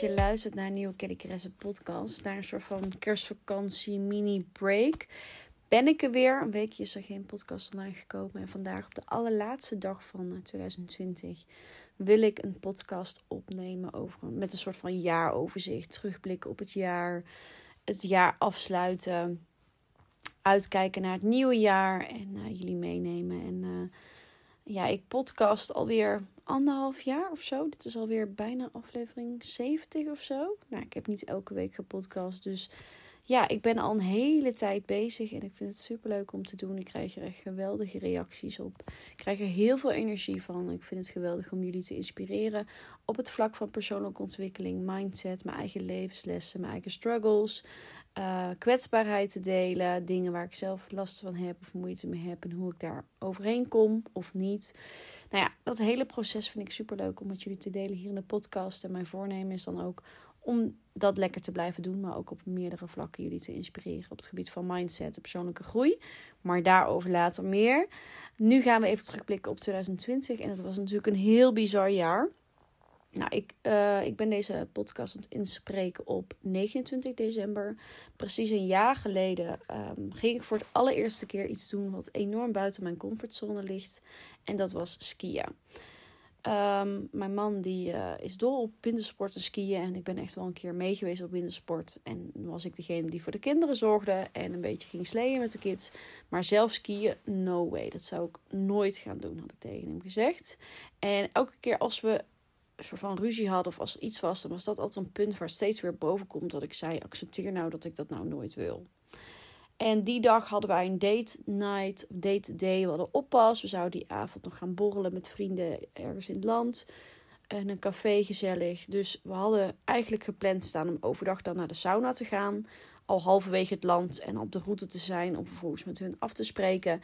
je luistert naar een nieuwe Kelly Keresse podcast. Naar een soort van kerstvakantie mini break. Ben ik er weer. Een weekje is er geen podcast online gekomen. En vandaag op de allerlaatste dag van 2020 eh, wil ik een podcast opnemen over, met een soort van jaaroverzicht. Terugblikken op het jaar. Het jaar afsluiten. Uitkijken naar het nieuwe jaar. En uh, jullie meenemen. En uh, ja, ik podcast alweer anderhalf jaar of zo. Dit is alweer bijna aflevering 70 of zo. Nou, ik heb niet elke week gepodcast. Dus ja, ik ben al een hele tijd bezig. En ik vind het super leuk om te doen. Ik krijg er echt geweldige reacties op. Ik krijg er heel veel energie van. Ik vind het geweldig om jullie te inspireren. Op het vlak van persoonlijke ontwikkeling, mindset, mijn eigen levenslessen, mijn eigen struggles uh, kwetsbaarheid te delen. Dingen waar ik zelf last van heb of moeite mee heb. En hoe ik daar overheen kom of niet. Nou ja, dat hele proces vind ik super leuk om met jullie te delen hier in de podcast. En mijn voornemen is dan ook om dat lekker te blijven doen. Maar ook op meerdere vlakken jullie te inspireren. Op het gebied van mindset en persoonlijke groei. Maar daarover later meer. Nu gaan we even terugblikken op 2020. En het was natuurlijk een heel bizar jaar. Nou, ik, uh, ik ben deze podcast aan het inspreken op 29 december. Precies een jaar geleden um, ging ik voor het allereerste keer iets doen wat enorm buiten mijn comfortzone ligt. En dat was skiën. Um, mijn man die uh, is dol op wintersport en skiën. En ik ben echt wel een keer mee geweest op wintersport. En was ik degene die voor de kinderen zorgde. En een beetje ging sleeën met de kids. Maar zelf skiën, no way. Dat zou ik nooit gaan doen, had ik tegen hem gezegd. En elke keer als we soort van ruzie hadden of als er iets was, dan was dat altijd een punt waar steeds weer boven komt dat ik zei: accepteer nou dat ik dat nou nooit wil. En die dag hadden wij een date night, date day. We hadden oppas. We zouden die avond nog gaan borrelen met vrienden ergens in het land. En een café gezellig. Dus we hadden eigenlijk gepland staan om overdag dan naar de sauna te gaan. Al halverwege het land en op de route te zijn om vervolgens met hun af te spreken.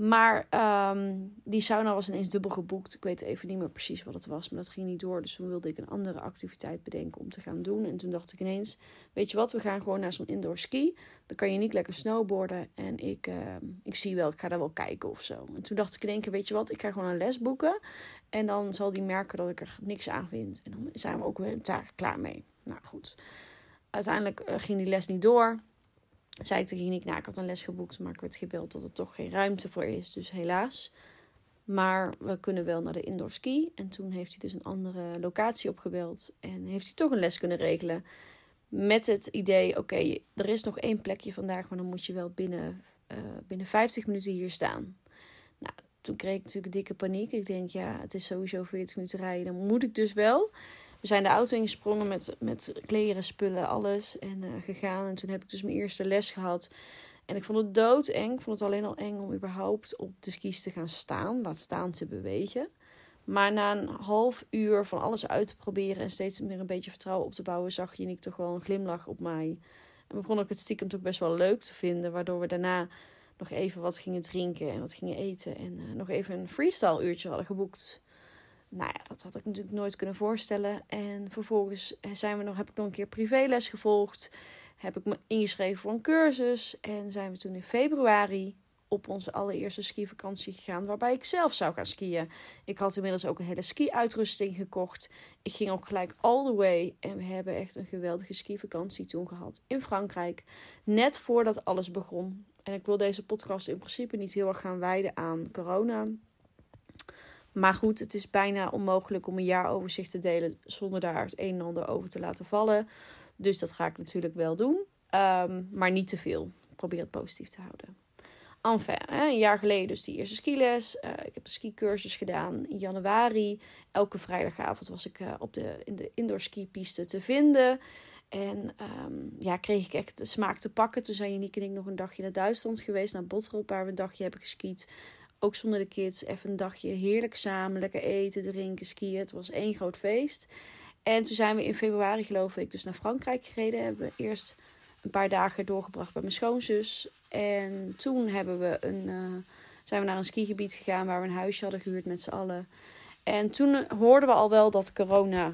Maar um, die sauna was ineens dubbel geboekt. Ik weet even niet meer precies wat het was, maar dat ging niet door. Dus toen wilde ik een andere activiteit bedenken om te gaan doen. En toen dacht ik ineens, weet je wat, we gaan gewoon naar zo'n indoor ski. Dan kan je niet lekker snowboarden. En ik, uh, ik zie wel, ik ga daar wel kijken of zo. En toen dacht ik in één keer, weet je wat, ik ga gewoon een les boeken. En dan zal die merken dat ik er niks aan vind. En dan zijn we ook weer daar klaar mee. Nou goed, uiteindelijk uh, ging die les niet door zei ik tegen Nick, nou, ik had een les geboekt, maar ik werd gebeld dat er toch geen ruimte voor is. Dus helaas. Maar we kunnen wel naar de indoor ski. En toen heeft hij dus een andere locatie opgebeld. En heeft hij toch een les kunnen regelen. Met het idee, oké, er is nog één plekje vandaag, maar dan moet je wel binnen, uh, binnen 50 minuten hier staan. Nou, toen kreeg ik natuurlijk dikke paniek. Ik denk, ja, het is sowieso 40 minuten rijden. Dan moet ik dus wel. We zijn de auto ingesprongen met, met kleren, spullen, alles. En uh, gegaan. En toen heb ik dus mijn eerste les gehad. En ik vond het doodeng. Ik vond het alleen al eng om überhaupt op de skis te gaan staan. Laat staan te bewegen. Maar na een half uur van alles uit te proberen en steeds meer een beetje vertrouwen op te bouwen, zag je toch wel een glimlach op mij. En begon ik het stiekem toch best wel leuk te vinden. Waardoor we daarna nog even wat gingen drinken en wat gingen eten. En uh, nog even een freestyle uurtje hadden geboekt. Nou ja, dat had ik natuurlijk nooit kunnen voorstellen. En vervolgens zijn we nog, heb ik nog een keer privéles gevolgd. Heb ik me ingeschreven voor een cursus. En zijn we toen in februari op onze allereerste skivakantie gegaan. Waarbij ik zelf zou gaan skiën. Ik had inmiddels ook een hele ski-uitrusting gekocht. Ik ging ook gelijk all the way. En we hebben echt een geweldige skivakantie toen gehad in Frankrijk. Net voordat alles begon. En ik wil deze podcast in principe niet heel erg gaan wijden aan corona. Maar goed, het is bijna onmogelijk om een jaaroverzicht te delen zonder daar het een en ander over te laten vallen. Dus dat ga ik natuurlijk wel doen. Um, maar niet te veel. probeer het positief te houden. Enfin, een jaar geleden dus die eerste skiles. Uh, ik heb skicursus gedaan in januari. Elke vrijdagavond was ik uh, op de, in de indoor skipiste te vinden. En um, ja, kreeg ik echt de smaak te pakken. Toen zijn Janiek en ik nog een dagje naar Duitsland geweest. Naar Bottrop, waar we een dagje hebben geskiet. Ook zonder de kids. Even een dagje heerlijk samen. Lekker eten, drinken, skiën. Het was één groot feest. En toen zijn we in februari, geloof ik, dus naar Frankrijk gereden. Hebben we eerst een paar dagen doorgebracht bij mijn schoonzus. En toen hebben we een, uh, zijn we naar een skigebied gegaan waar we een huisje hadden gehuurd met z'n allen. En toen hoorden we al wel dat corona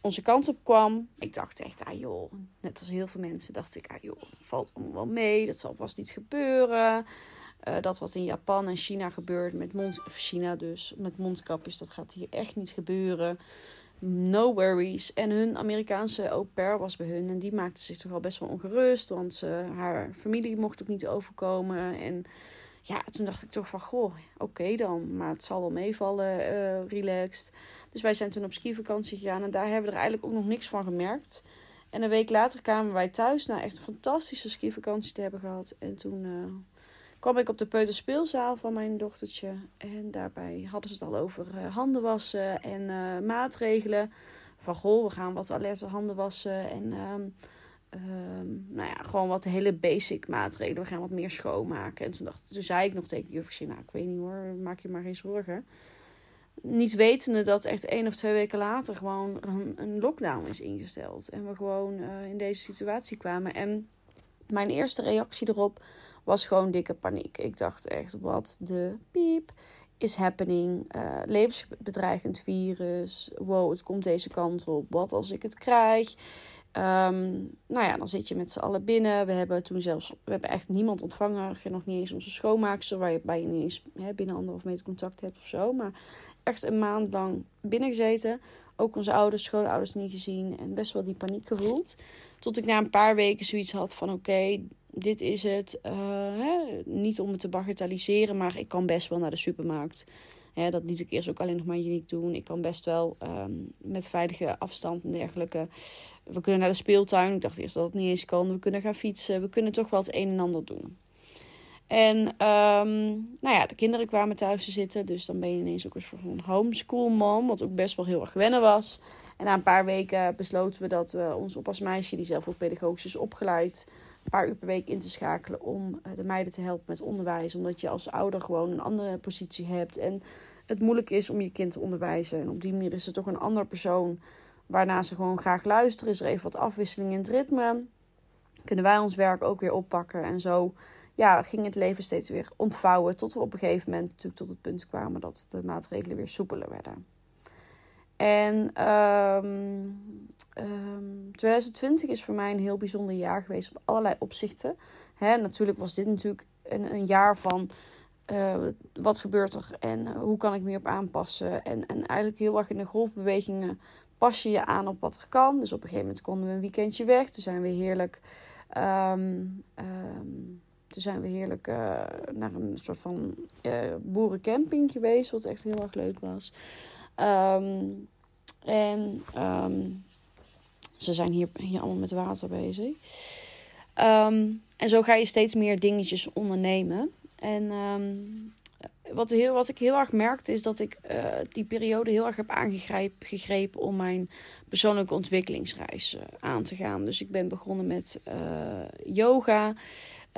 onze kant op kwam. Ik dacht echt, ah joh, net als heel veel mensen dacht ik, ah joh, valt allemaal wel mee. Dat zal vast niet gebeuren. Uh, dat wat in Japan en China gebeurt met China dus met mondkapjes, dat gaat hier echt niet gebeuren. no worries. En hun Amerikaanse au pair was bij hun. En die maakte zich toch wel best wel ongerust. Want haar familie mocht ook niet overkomen. En ja, toen dacht ik toch van, goh, oké dan. Maar het zal wel meevallen, uh, relaxed. Dus wij zijn toen op skivakantie gegaan. En daar hebben we er eigenlijk ook nog niks van gemerkt. En een week later kwamen wij thuis na echt een fantastische skivakantie te hebben gehad. En toen uh, kwam ik op de peuterspeelzaal van mijn dochtertje. En daarbij hadden ze het al over uh, handen wassen en uh, maatregelen. Van goh, we gaan wat alerte handen wassen. En um, um, nou ja, gewoon wat hele basic maatregelen. We gaan wat meer schoonmaken. En toen, dacht, toen zei ik nog tegen juf, nou ik weet niet hoor, maak je maar geen zorgen niet wetende dat echt één of twee weken later gewoon een, lockdown is ingesteld. En we gewoon uh, in deze situatie kwamen. En mijn eerste reactie erop was gewoon dikke paniek. Ik dacht echt, wat de piep is happening? Uh, levensbedreigend virus. Wow, het komt deze kant op. Wat als ik het krijg? Um, nou ja, dan zit je met z'n allen binnen. We hebben toen zelfs, we hebben echt niemand ontvangen. Nog niet eens onze schoonmaakster, waar je bij je niet eens hè, binnen anderhalf meter contact hebt of zo. Maar echt een maand lang binnen gezeten. Ook onze ouders, schoonouders niet gezien. En best wel die paniek gevoeld. Tot ik na een paar weken zoiets had van oké, dit is het. Uh, hè, niet om het te bagatelliseren, maar ik kan best wel naar de supermarkt. Dat liet ik eerst ook alleen nog maar niet doen. Ik kan best wel um, met veilige afstand en dergelijke. We kunnen naar de speeltuin. Ik dacht eerst dat het niet eens kan. We kunnen gaan fietsen. We kunnen toch wel het een en ander doen. En um, nou ja, de kinderen kwamen thuis te zitten. Dus dan ben je ineens ook eens voor een homeschool mom. Wat ook best wel heel erg wennen was. En na een paar weken besloten we dat we ons oppasmeisje, die zelf ook pedagogisch is opgeleid, een paar uur per week in te schakelen om eh, de meiden te helpen met onderwijs. Omdat je als ouder gewoon een andere positie hebt. En het moeilijk is om je kind te onderwijzen. En op die manier is er toch een andere persoon waarna ze gewoon graag luisteren. Is er even wat afwisseling in het ritme. Kunnen wij ons werk ook weer oppakken. En zo ja, ging het leven steeds weer ontvouwen. Tot we op een gegeven moment natuurlijk tot het punt kwamen dat de maatregelen weer soepeler werden. En um, um, 2020 is voor mij een heel bijzonder jaar geweest op allerlei opzichten. Hè, natuurlijk was dit natuurlijk een, een jaar van uh, wat gebeurt er en hoe kan ik me op aanpassen. En, en eigenlijk heel erg in de golfbewegingen pas je je aan op wat er kan. Dus op een gegeven moment konden we een weekendje weg. Toen zijn we heerlijk um, toen zijn we heerlijk uh, naar een soort van boerencamping geweest, wat echt heel erg leuk was. Um, en um, ze zijn hier, hier allemaal met water bezig. Um, en zo ga je steeds meer dingetjes ondernemen. En wat, heel, wat ik heel erg merkte is dat ik uh, die periode heel erg heb aangegrepen om mijn persoonlijke ontwikkelingsreis aan te gaan. Dus ik ben begonnen met yoga.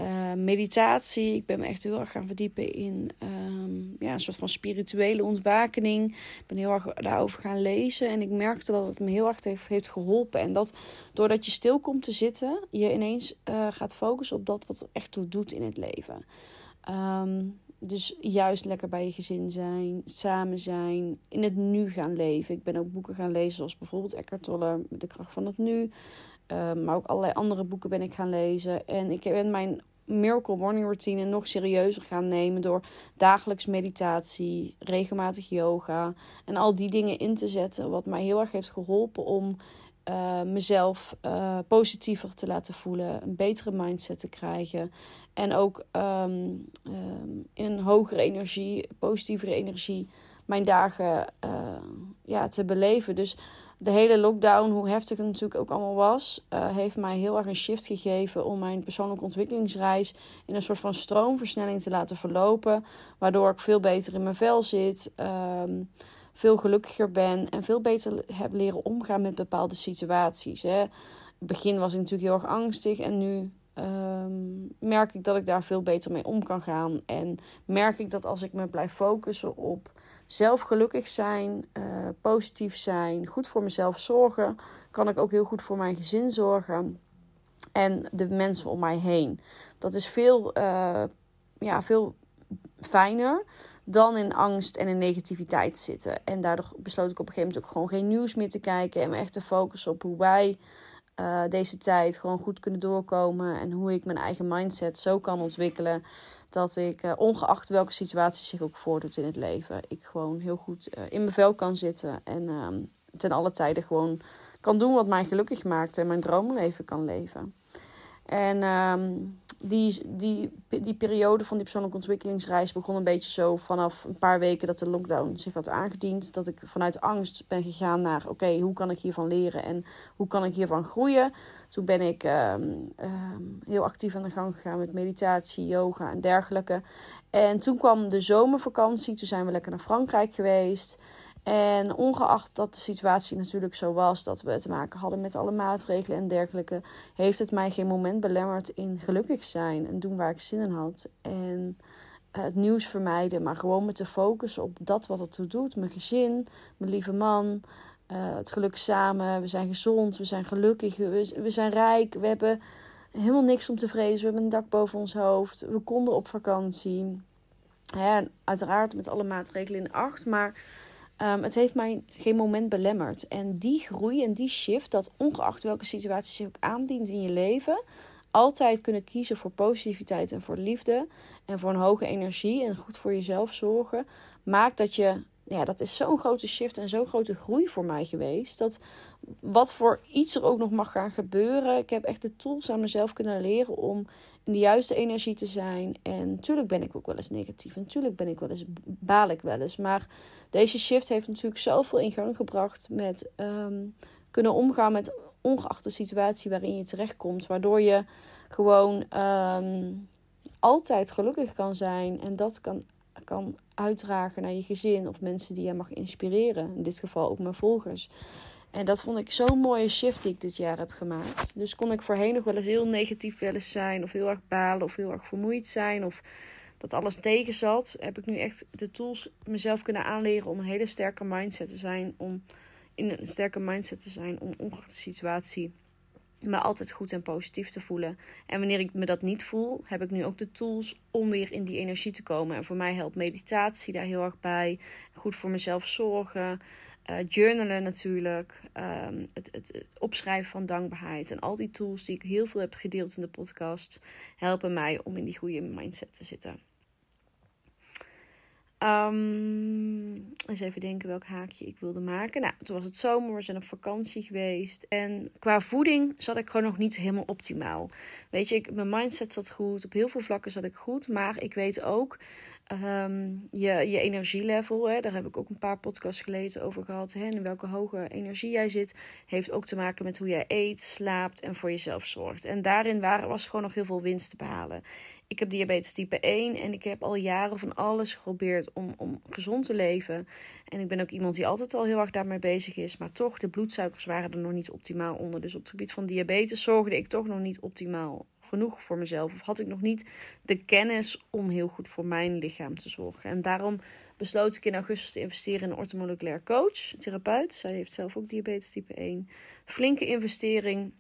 Uh, meditatie. Ik ben me echt heel erg gaan verdiepen in um, ja, een soort van spirituele ontwakening. Ik ben heel erg daarover gaan lezen. En ik merkte dat het me heel erg heeft, heeft geholpen. En dat doordat je stil komt te zitten, je ineens uh, gaat focussen op dat wat er echt toe doet in het leven. Um, dus juist lekker bij je gezin zijn, samen zijn, in het nu gaan leven. Ik ben ook boeken gaan lezen, zoals bijvoorbeeld Eckhart Tolle, De kracht van het nu. Maar ook allerlei andere boeken ben ik gaan lezen. En ik ben mijn Miracle Morning Routine nog serieuzer gaan nemen door dagelijks meditatie, regelmatig yoga en al die dingen in te zetten. Wat mij heel erg heeft geholpen om uh, mezelf uh, positiever te laten voelen, een betere mindset te krijgen. En ook um, um, in een hogere energie, positievere energie, mijn dagen uh, ja, te beleven. Dus de hele lockdown, hoe heftig het natuurlijk ook allemaal was, uh, heeft mij heel erg een shift gegeven om mijn persoonlijke ontwikkelingsreis in een soort van stroomversnelling te laten verlopen. Waardoor ik veel beter in mijn vel zit, um, veel gelukkiger ben en veel beter heb leren omgaan met bepaalde situaties. Hè. In het begin was ik natuurlijk heel erg angstig en nu um, merk ik dat ik daar veel beter mee om kan gaan. En merk ik dat als ik me blijf focussen op zelf gelukkig zijn, uh, positief zijn, goed voor mezelf zorgen, kan ik ook heel goed voor mijn gezin zorgen en de mensen om mij heen. Dat is veel, uh, ja, veel fijner dan in angst en in negativiteit zitten. En daardoor besloot ik op een gegeven moment ook gewoon geen nieuws meer te kijken en me echt te focussen op hoe wij uh, deze tijd gewoon goed kunnen doorkomen. En hoe ik mijn eigen mindset zo kan ontwikkelen. Dat ik, uh, ongeacht welke situatie zich ook voordoet in het leven, ik gewoon heel goed uh, in mijn vel kan zitten. En, ehm, ten alle tijden gewoon kan doen wat mij gelukkig maakt en mijn droomleven kan leven. En ehm, die, die, die periode van die persoonlijke ontwikkelingsreis begon een beetje zo vanaf een paar weken dat de lockdown zich had aangediend. Dat ik vanuit angst ben gegaan naar: oké, hoe kan ik hiervan leren en hoe kan ik hiervan groeien? Toen ben ik ehm, ehm, heel actief aan de gang gegaan met meditatie, yoga en dergelijke. En toen kwam de zomervakantie. Toen zijn we lekker naar Frankrijk geweest. En ongeacht dat de situatie natuurlijk zo was dat we te maken hadden met alle maatregelen en dergelijke, heeft het mij geen moment belemmerd in gelukkig zijn en doen waar ik zin in had. En eh, het nieuws vermijden, maar gewoon met de focus op dat wat het toe doet. Mijn gezin, mijn lieve man, uh, het geluk samen. We zijn gezond, we zijn gelukkig, we, zijn rijk, we hebben helemaal niks om te vrezen. We hebben een dak boven ons hoofd, we konden op vakantie. Ja, uiteraard met alle maatregelen in acht, maar Um, het heeft mij geen moment belemmerd. En die groei en die shift, dat ongeacht welke situatie zich ook aandient in je leven, altijd kunnen kiezen voor positiviteit en voor liefde en voor een hoge energie en goed voor jezelf zorgen, maakt dat je, ja, dat is zo'n grote shift en zo'n grote groei voor mij geweest. Dat wat voor iets er ook nog mag gaan gebeuren, ik heb echt de tools aan mezelf kunnen leren om in de juiste energie te zijn. En natuurlijk ben ik ook wel eens negatief. En natuurlijk ben ik wel eens, baal ik wel eens. Maar deze shift heeft natuurlijk zoveel in gang gebracht met ehm, kunnen omgaan met ongeacht de situatie waarin je terechtkomt. Waardoor je gewoon ehm, altijd gelukkig kan zijn. En dat kan, kan uitdragen naar je gezin of mensen die je mag inspireren. In dit geval ook mijn volgers. En dat vond ik zo'n mooie shift die ik dit jaar heb gemaakt. Dus kon ik voorheen nog wel eens heel negatief willen zijn. Of heel erg balen. Of heel erg vermoeid zijn. Of dat alles tegen zat. Heb ik nu echt de tools mezelf kunnen aanleren om een hele sterke mindset te zijn. Om in een sterke mindset te zijn. Om ongeacht de situatie me altijd goed en positief te voelen. En wanneer ik me dat niet voel, heb ik nu ook de tools om weer in die energie te komen. En voor mij helpt meditatie daar heel erg bij. Goed voor mezelf zorgen. Uh, journalen natuurlijk, ehm, het, het, het, opschrijven van dankbaarheid en al die tools die ik heel veel heb gedeeld in de podcast helpen mij om in die goede mindset te zitten. Um, eens even denken welk haakje ik wilde maken. Nou, toen was het zomer, we zijn op vakantie geweest. En qua voeding zat ik gewoon nog niet helemaal optimaal. Weet je, ik, mijn mindset zat goed. Op heel veel vlakken zat ik goed. Maar ik weet ook Um, je, je energielevel, hè, daar heb ik ook een paar podcasts geleden over gehad. Hè, in welke hoge energie jij zit, heeft ook te maken met hoe jij eet, slaapt en voor jezelf zorgt. En daarin was gewoon nog heel veel winst te behalen. Ik heb diabetes type 1 en ik heb al jaren van alles geprobeerd om, om gezond te leven. En ik ben ook iemand die altijd al heel erg daarmee bezig is. Maar toch, de bloedsuikers waren er nog niet optimaal onder. Dus op het gebied van diabetes zorgde ik toch nog niet optimaal genoeg voor mezelf? Of had ik nog niet de kennis om heel goed voor mijn lichaam te zorgen? En daarom besloot ik in augustus te investeren in een orthomoleculair coach, therapeut. Zij heeft zelf ook diabetes type 1. Flinke investering.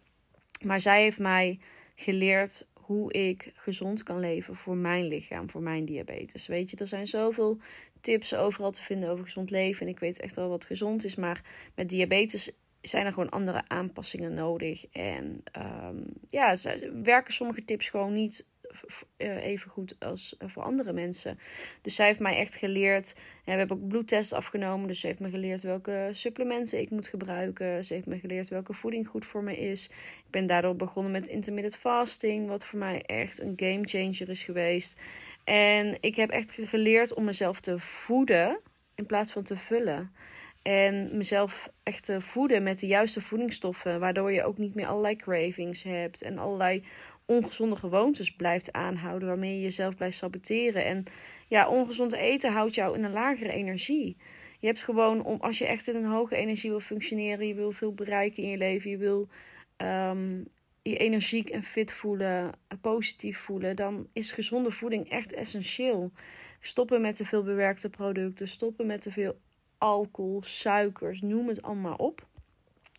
Maar zij heeft mij geleerd hoe ik gezond kan leven voor mijn lichaam, voor mijn diabetes. Weet je, er zijn zoveel tips overal te vinden over gezond leven. En ik weet echt wel wat gezond is. Maar met diabetes zijn er gewoon andere aanpassingen nodig. En um, ja, werken sommige tips gewoon niet uh, even goed als uh, voor andere mensen. Dus zij heeft mij echt geleerd. we hebben ook bloedtests afgenomen. Dus ze heeft me geleerd welke supplementen ik moet gebruiken. Ze heeft me geleerd welke voeding goed voor me is. Ik ben daardoor begonnen met intermittent fasting. Wat voor mij echt een game changer is geweest. En ik heb echt geleerd om mezelf te voeden in plaats van te vullen. En mezelf echt voeden met de juiste voedingsstoffen. Waardoor je ook niet meer allerlei cravings hebt. En allerlei ongezonde gewoontes blijft aanhouden. Waarmee je jezelf blijft saboteren. En ja, ongezond eten houdt jou in een lagere energie. Je hebt gewoon, om, als je echt in een hoge energie wil functioneren. Je wil veel bereiken in je leven. Je wil um, je energiek en fit voelen. Positief voelen. Dan is gezonde voeding echt essentieel. Stoppen met te veel bewerkte producten. Stoppen met te veel alcohol, suikers, noem het allemaal op.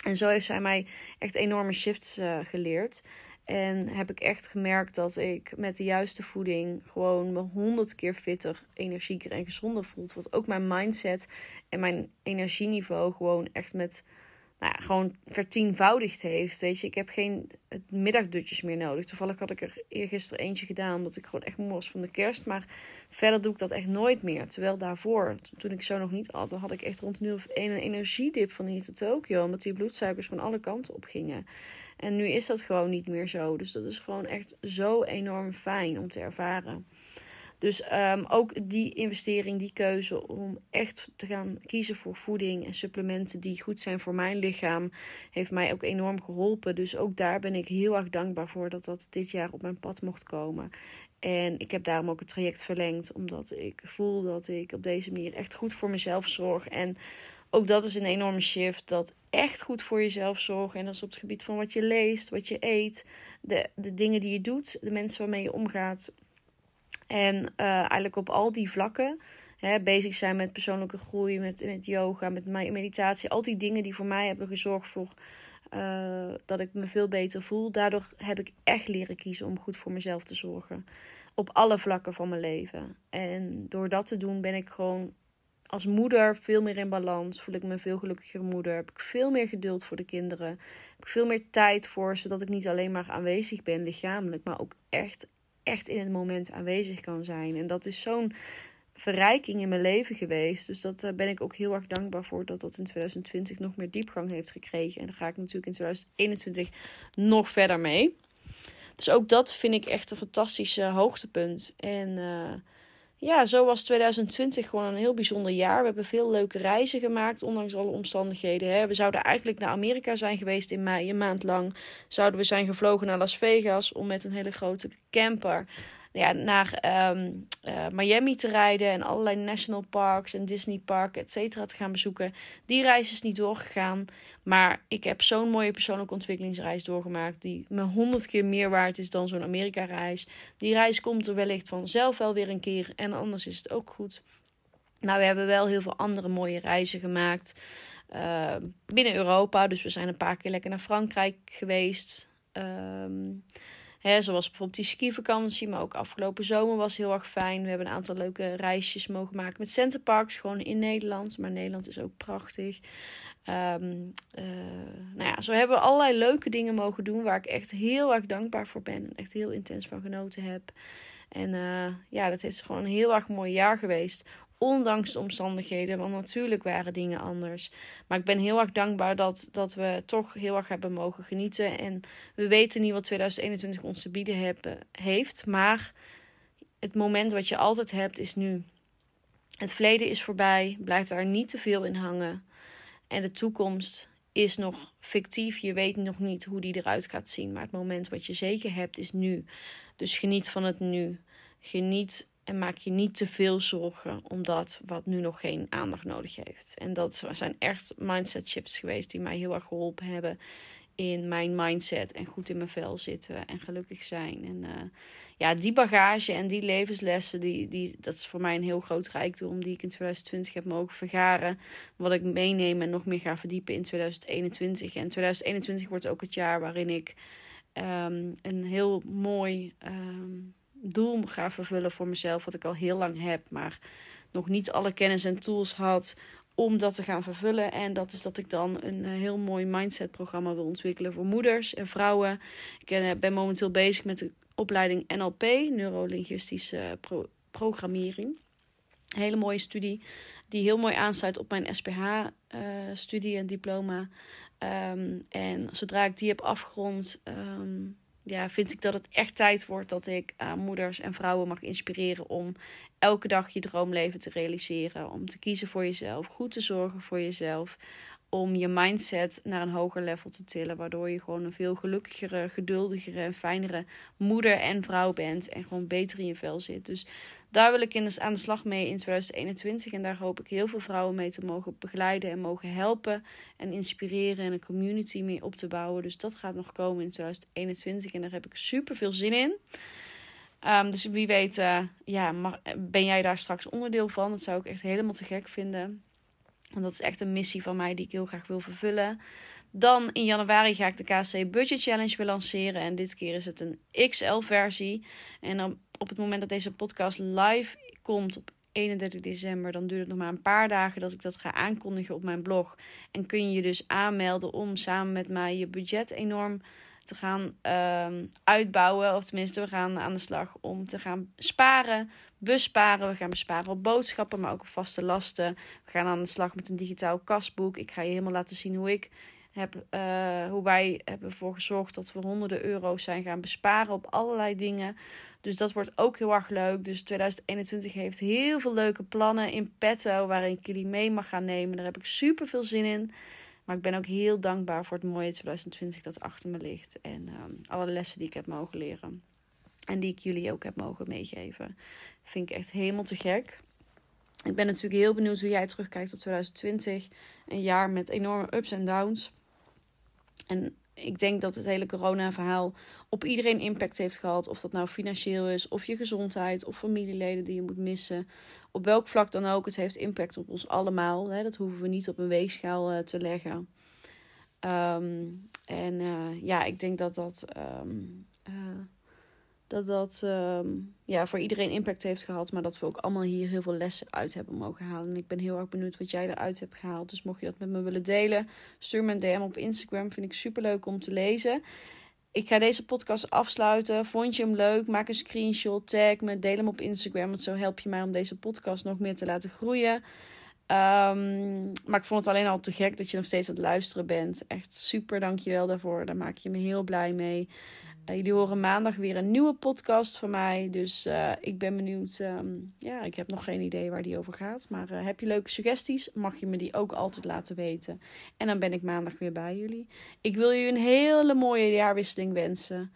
En zo heeft zij mij echt enorme shifts uh, geleerd. En heb ik echt gemerkt dat ik met de juiste voeding gewoon me honderd keer fitter, energieker en gezonder voelt. Wat ook mijn mindset en mijn energieniveau gewoon echt met nou gewoon vertienvoudigd heeft. Weet je, ik heb geen middagdutjes meer nodig. Toevallig had ik er eergisteren eentje gedaan, omdat ik gewoon echt moe was van de kerst. Maar verder doe ik dat echt nooit meer. Terwijl daarvoor, toen ik zo nog niet had, had ik echt rond nu of een energiedip van hier tot Tokio. Omdat die bloedsuikers van alle kanten op gingen. En nu is dat gewoon niet meer zo. Dus dat is gewoon echt zo enorm fijn om te ervaren. Dus um, ook die investering, die keuze om echt te gaan kiezen voor voeding en supplementen die goed zijn voor mijn lichaam, heeft mij ook enorm geholpen. Dus ook daar ben ik heel erg dankbaar voor dat dat dit jaar op mijn pad mocht komen. En ik heb daarom ook het traject verlengd, omdat ik voel dat ik op deze manier echt goed voor mezelf zorg. En ook dat is een enorme shift. Dat echt goed voor jezelf zorgen. En dat is op het gebied van wat je leest, wat je eet, de, de dingen die je doet, de mensen waarmee je omgaat. En uh, eigenlijk op al die vlakken. Hè, bezig zijn met persoonlijke groei, met, met yoga, met meditatie. Al die dingen die voor mij hebben gezorgd voor uh, dat ik me veel beter voel. Daardoor heb ik echt leren kiezen om goed voor mezelf te zorgen. Op alle vlakken van mijn leven. En door dat te doen ben ik gewoon als moeder veel meer in balans. Voel ik me een veel gelukkiger moeder. Heb ik veel meer geduld voor de kinderen. Heb ik veel meer tijd voor, zodat ik niet alleen maar aanwezig ben lichamelijk, maar ook echt, echt in het moment aanwezig kan zijn. En dat is zo'n verrijking in mijn leven geweest. Dus dat uh, ben ik ook heel erg dankbaar voor dat dat in 2020 nog meer diepgang heeft gekregen. En daar ga ik natuurlijk in 2021 nog verder mee. Dus ook dat vind ik echt een fantastische hoogtepunt. En uh, ja, zo was 2020 gewoon een heel bijzonder jaar. We hebben veel leuke reizen gemaakt, ondanks alle omstandigheden. We zouden eigenlijk naar Amerika zijn geweest in mei, een maand lang. Zouden we zijn gevlogen naar Las Vegas om met een hele grote camper ja, naar um, uh, Miami te rijden en allerlei national parks en Disney park, et cetera, te gaan bezoeken. Die reis is niet doorgegaan, maar ik heb zo'n mooie persoonlijke ontwikkelingsreis doorgemaakt die me honderd keer meer waard is dan zo'n Amerika-reis. Die reis komt er wellicht vanzelf wel weer een keer en anders is het ook goed. Nou, we hebben wel heel veel andere mooie reizen gemaakt uh, binnen Europa. Dus we zijn een paar keer lekker naar Frankrijk geweest. Um, Hè, zoals bijvoorbeeld die skivakantie, maar ook afgelopen zomer was heel erg fijn. We hebben een aantal leuke reisjes mogen maken met Centerparks, gewoon in Nederland. Maar Nederland is ook prachtig. Um, uh, nou ja, zo hebben we allerlei leuke dingen mogen doen waar ik echt heel erg dankbaar voor ben. En echt heel intens van genoten heb. En uh, ja, dat is gewoon een heel erg mooi jaar geweest. Ondanks de omstandigheden, want natuurlijk waren dingen anders. Maar ik ben heel erg dankbaar dat, dat we toch heel erg hebben mogen genieten. En we weten niet wat 2021 ons te bieden heeft. Maar het moment wat je altijd hebt is nu. Het verleden is voorbij. Blijf daar niet te veel in hangen. En de toekomst is nog fictief. Je weet nog niet hoe die eruit gaat zien. Maar het moment wat je zeker hebt is nu. Dus geniet van het nu. Geniet en maak je niet te veel zorgen om dat wat nu nog geen aandacht nodig heeft. En dat zijn echt mindset shifts geweest die mij heel erg geholpen hebben in mijn mindset en goed in mijn vel zitten en gelukkig zijn. En uh, ja, die bagage en die levenslessen, die, die, dat is voor mij een heel groot rijkdom die ik in 2020 heb mogen vergaren. Wat ik meeneem en nog meer ga verdiepen in 2021. En 2021 wordt ook het jaar waarin ik um, een heel mooi um, doel ga vervullen voor mezelf, wat ik al heel lang heb, maar nog niet alle kennis en tools had om dat te gaan vervullen. En dat is dat ik dan een eh, heel mooi mindset programma wil ontwikkelen voor moeders en vrouwen. Ik eh, ben momenteel bezig met de opleiding NLP, neurolinguïstische pro programmering. Een hele mooie studie die heel mooi aansluit op mijn SPH-studie eh, en diploma. Ehm, en zodra ik die heb afgerond, ehm, ja, vind ik dat het echt tijd wordt dat ik uh, moeders en vrouwen mag inspireren om elke dag je droomleven te realiseren. Om te kiezen voor jezelf, goed te zorgen voor jezelf. Om je mindset naar een hoger level te tillen. Waardoor je gewoon een veel gelukkigere, geduldigere en fijnere moeder en vrouw bent. En gewoon beter in je vel zit. Dus daar wil ik in aan de slag mee in 2021. En daar hoop ik heel veel vrouwen mee te mogen begeleiden en mogen helpen. En inspireren en een community mee op te bouwen. Dus dat gaat nog komen in 2021. En daar heb ik super veel zin in. Um, dus wie weet, uh, ja, ben jij daar straks onderdeel van? Dat zou ik echt helemaal te gek vinden. Want dat is echt een missie van mij die ik heel graag wil vervullen. Dan in januari ga ik de KC Budget Challenge weer lanceren. En dit keer is het een XL-versie. En op het moment dat deze podcast live komt op 31 december. Dan duurt het nog maar een paar dagen dat ik dat ga aankondigen op mijn blog. En kun je je dus aanmelden om samen met mij je budget enorm te gaan ehm, uitbouwen. Of tenminste, we gaan aan de slag om te gaan sparen, besparen. We gaan besparen op boodschappen, maar ook op vaste lasten. We gaan aan de slag met een digitaal kasboek. Ik ga je helemaal laten zien hoe ik heb, uh, hoe wij hebben ervoor gezorgd dat we honderden euro's zijn gaan besparen op allerlei dingen. Dus dat wordt ook heel erg leuk. Dus 2021 heeft heel veel leuke plannen in petto waarin ik jullie mee mag gaan nemen. Daar heb ik super veel zin in. Maar ik ben ook heel dankbaar voor het mooie 2020 dat achter me ligt. En um, alle lessen die ik heb mogen leren. En die ik jullie ook heb mogen meegeven. Vind ik echt helemaal te gek. Ik ben natuurlijk heel benieuwd hoe jij terugkijkt op 2020. Een jaar met enorme ups en downs. En ik denk dat het hele corona-verhaal op iedereen impact heeft gehad. Of dat nou financieel is, of je gezondheid, of familieleden die je moet missen. Op welk vlak dan ook. Het heeft impact op ons allemaal. Hè? Dat hoeven we niet op een weegschaal uh, te leggen. Um, en uh, ja, ik denk dat dat. Um, uh, dat dat um, ja, voor iedereen impact heeft gehad. Maar dat we ook allemaal hier heel veel lessen uit hebben mogen halen. En ik ben heel erg benieuwd wat jij eruit hebt gehaald. Dus mocht je dat met me willen delen, stuur me een DM op Instagram. Vind ik super leuk om te lezen. Ik ga deze podcast afsluiten. Vond je hem leuk? Maak een screenshot, tag me, deel hem op Instagram. Want zo help je mij om deze podcast nog meer te laten groeien. Um, maar ik vond het alleen al te gek dat je nog steeds aan het luisteren bent. Echt super, dankjewel daarvoor. Daar maak je me heel blij mee. Uh, jullie horen maandag weer een nieuwe podcast van mij. Dus uh, ik ben benieuwd. Um, ja, ik heb nog geen idee waar die over gaat. Maar uh, heb je leuke suggesties? Mag je me die ook altijd laten weten. En dan ben ik maandag weer bij jullie. Ik wil jullie een hele mooie jaarwisseling wensen.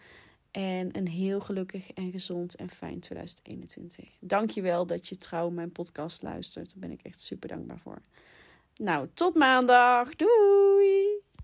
En een heel gelukkig en gezond en fijn 2021. Dankjewel dat je trouw mijn podcast luistert. Daar ben ik echt super dankbaar voor. Nou, tot maandag. Doei!